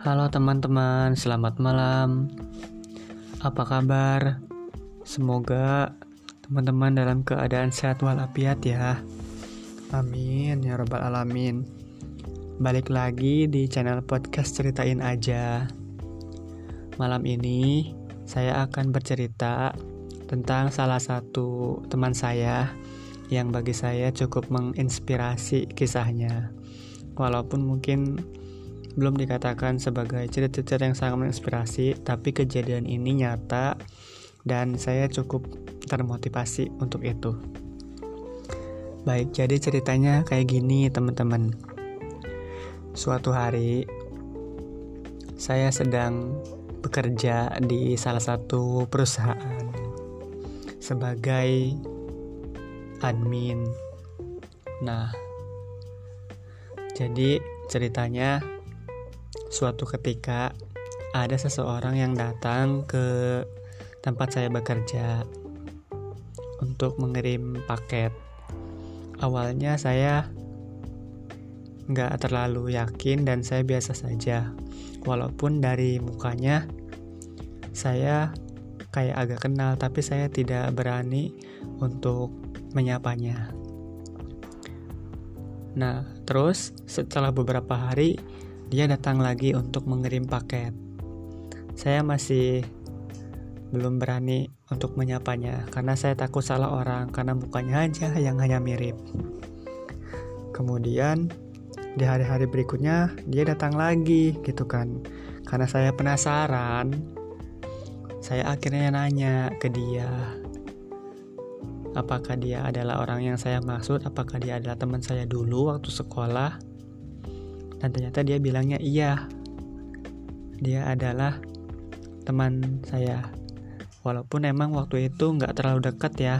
Halo teman-teman, selamat malam. Apa kabar? Semoga teman-teman dalam keadaan sehat walafiat ya. Amin ya rabbal alamin. Balik lagi di channel podcast ceritain aja. Malam ini saya akan bercerita tentang salah satu teman saya yang bagi saya cukup menginspirasi kisahnya. Walaupun mungkin belum dikatakan sebagai cerita-cerita yang sangat menginspirasi, tapi kejadian ini nyata dan saya cukup termotivasi untuk itu. Baik, jadi ceritanya kayak gini, teman-teman. Suatu hari saya sedang bekerja di salah satu perusahaan sebagai admin. Nah, jadi ceritanya suatu ketika ada seseorang yang datang ke tempat saya bekerja untuk mengirim paket. Awalnya saya nggak terlalu yakin dan saya biasa saja. Walaupun dari mukanya saya kayak agak kenal, tapi saya tidak berani untuk menyapanya. Nah, terus setelah beberapa hari dia datang lagi untuk mengirim paket. Saya masih belum berani untuk menyapanya karena saya takut salah orang karena mukanya aja yang hanya mirip. Kemudian di hari-hari berikutnya dia datang lagi gitu kan karena saya penasaran saya akhirnya nanya ke dia apakah dia adalah orang yang saya maksud apakah dia adalah teman saya dulu waktu sekolah dan ternyata dia bilangnya iya dia adalah teman saya. Walaupun emang waktu itu nggak terlalu dekat ya.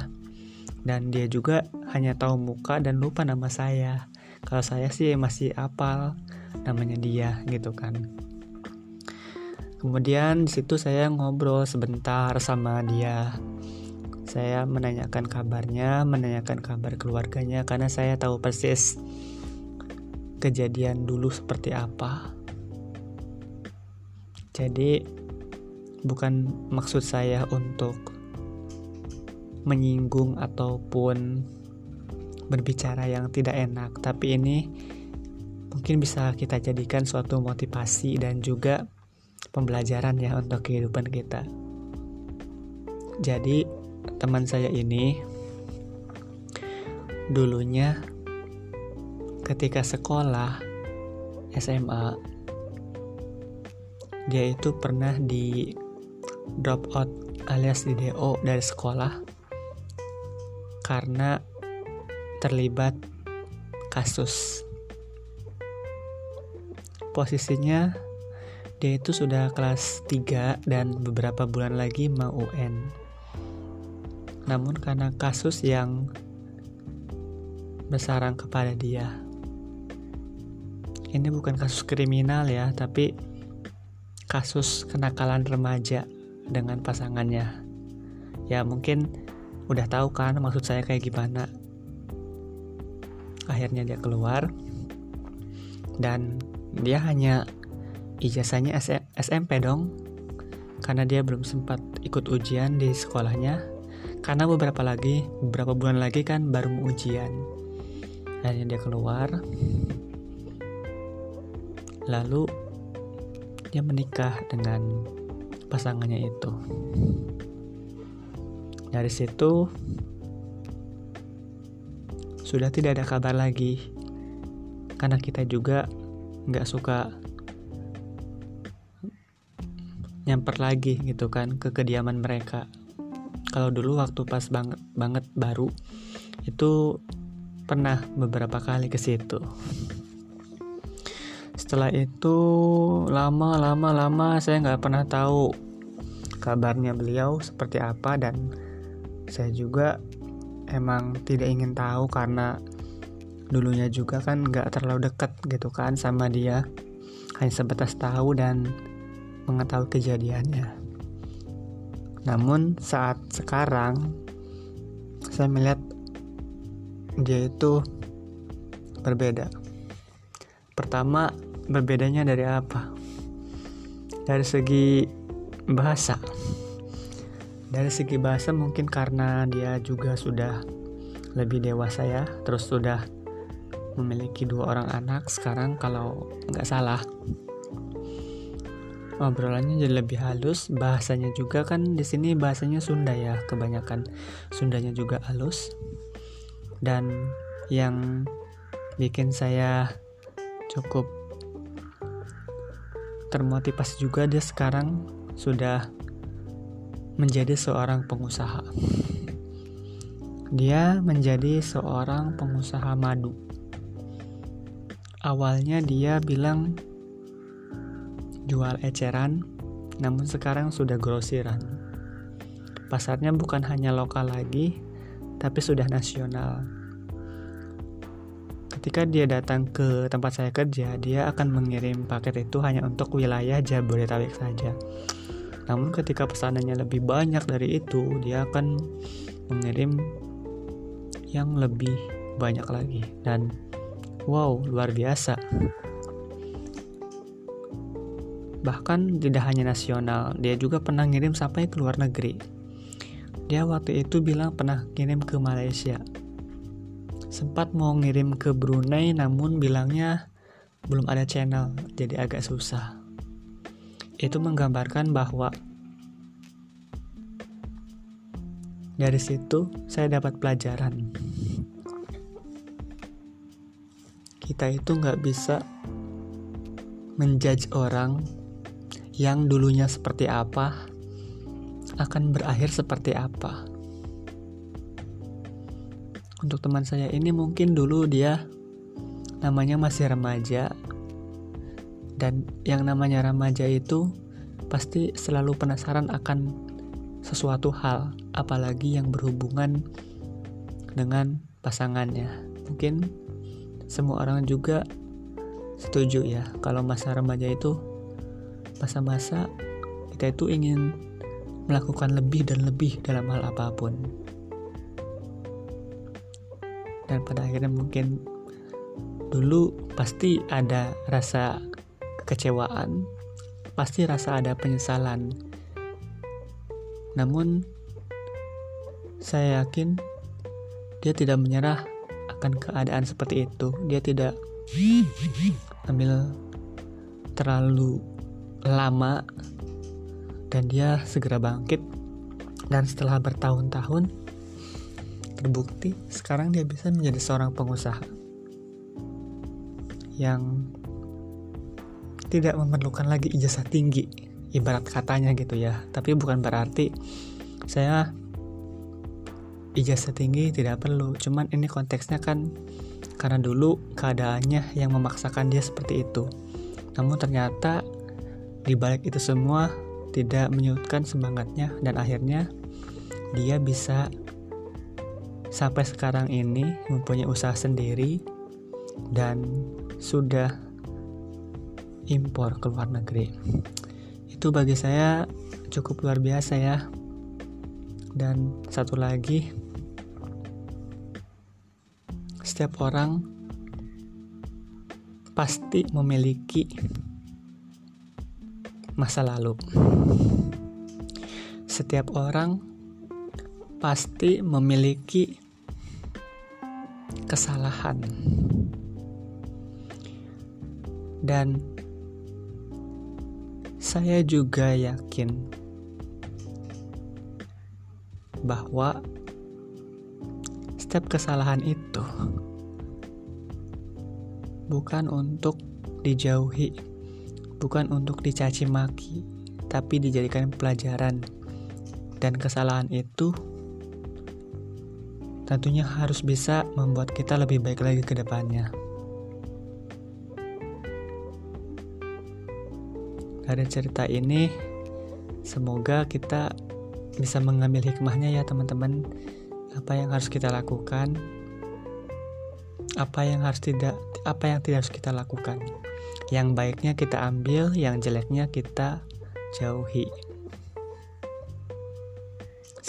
Dan dia juga hanya tahu muka dan lupa nama saya. Kalau saya sih masih apal namanya dia gitu kan. Kemudian di situ saya ngobrol sebentar sama dia. Saya menanyakan kabarnya menanyakan kabar keluarganya karena saya tahu persis kejadian dulu seperti apa jadi bukan maksud saya untuk menyinggung ataupun berbicara yang tidak enak, tapi ini mungkin bisa kita jadikan suatu motivasi dan juga pembelajaran ya untuk kehidupan kita. Jadi, teman saya ini dulunya ketika sekolah SMA dia itu pernah di drop out alias di DO dari sekolah karena terlibat kasus. Posisinya dia itu sudah kelas 3 dan beberapa bulan lagi mau UN. Namun karena kasus yang bersarang kepada dia. Ini bukan kasus kriminal ya, tapi kasus kenakalan remaja dengan pasangannya. Ya mungkin udah tahu kan maksud saya kayak gimana. Akhirnya dia keluar dan dia hanya ijazahnya SMP dong. Karena dia belum sempat ikut ujian di sekolahnya. Karena beberapa lagi beberapa bulan lagi kan baru ujian. Akhirnya dia keluar lalu dia menikah dengan pasangannya itu. Dari situ sudah tidak ada kabar lagi. Karena kita juga nggak suka nyamper lagi gitu kan ke kediaman mereka. Kalau dulu waktu pas banget banget baru itu pernah beberapa kali ke situ setelah itu lama lama lama saya nggak pernah tahu kabarnya beliau seperti apa dan saya juga emang tidak ingin tahu karena dulunya juga kan nggak terlalu dekat gitu kan sama dia. Hanya sebatas tahu dan mengetahui kejadiannya. Namun saat sekarang saya melihat dia itu berbeda. Pertama berbedanya dari apa? Dari segi bahasa. Dari segi bahasa mungkin karena dia juga sudah lebih dewasa ya terus sudah memiliki dua orang anak sekarang kalau nggak salah. Obrolannya jadi lebih halus bahasanya juga kan di sini bahasanya Sunda ya kebanyakan Sundanya juga halus. Dan yang bikin saya cukup termotivasi juga dia sekarang sudah menjadi seorang pengusaha dia menjadi seorang pengusaha madu awalnya dia bilang jual eceran, namun sekarang sudah grosiran. Pasarnya bukan hanya lokal lagi, tapi sudah nasional. Ketika dia datang ke tempat saya kerja, dia akan mengirim paket itu hanya untuk wilayah Jabodetabek saja. Namun ketika pesanannya lebih banyak dari itu, dia akan mengirim yang lebih banyak lagi dan wow, luar biasa. Bahkan tidak hanya nasional, dia juga pernah ngirim sampai ke luar negeri. Dia waktu itu bilang pernah kirim ke Malaysia. Sempat mau ngirim ke Brunei namun bilangnya belum ada channel, jadi agak susah. Itu menggambarkan bahwa dari situ saya dapat pelajaran. Kita itu nggak bisa menjudge orang yang dulunya seperti apa akan berakhir seperti apa. Untuk teman saya ini mungkin dulu dia namanya masih remaja dan yang namanya remaja itu pasti selalu penasaran akan sesuatu hal apalagi yang berhubungan dengan pasangannya. Mungkin semua orang juga setuju ya kalau masa remaja itu masa-masa kita itu ingin melakukan lebih dan lebih dalam hal apa pun. Dan pada akhirnya mungkin dulu pasti ada rasa kekecewaan, pasti rasa ada penyesalan. Namun saya yakin dia tidak menyerah akan keadaan seperti itu. Dia tidak ambil terlalu lama dan dia segera bangkit dan setelah bertahun-tahun terbukti sekarang dia bisa menjadi seorang pengusaha yang tidak memerlukan lagi ijazah tinggi ibarat katanya gitu ya. Tapi bukan berarti saya ijazah tinggi tidak perlu. Cuman ini konteksnya kan karena dulu keadaannya yang memaksakan dia seperti itu. Namun ternyata di balik itu semua tidak menyurutkan semangatnya dan akhirnya dia bisa sampai sekarang ini mempunyai usaha sendiri dan sudah impor ke luar negeri. Itu bagi saya cukup luar biasa ya. Dan satu lagi setiap orang pasti memiliki masa lalu. Setiap orang pasti memiliki kesalahan, dan saya juga yakin bahwa setiap kesalahan itu bukan untuk dijauhi bukan untuk dicaci maki, tapi dijadikan pelajaran. Dan kesalahan itu tentunya harus bisa membuat kita lebih baik lagi ke depannya. Dari cerita ini, semoga kita bisa mengambil hikmahnya ya teman-teman. Apa yang harus kita lakukan, apa yang harus tidak, apa yang tidak harus kita lakukan. Yang baiknya kita ambil, yang jeleknya kita jauhi.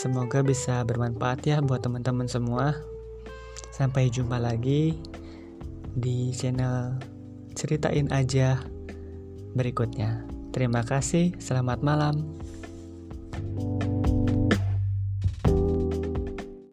Semoga bisa bermanfaat ya buat teman-teman semua. Sampai jumpa lagi di channel Ceritain Aja berikutnya. Terima kasih, selamat malam.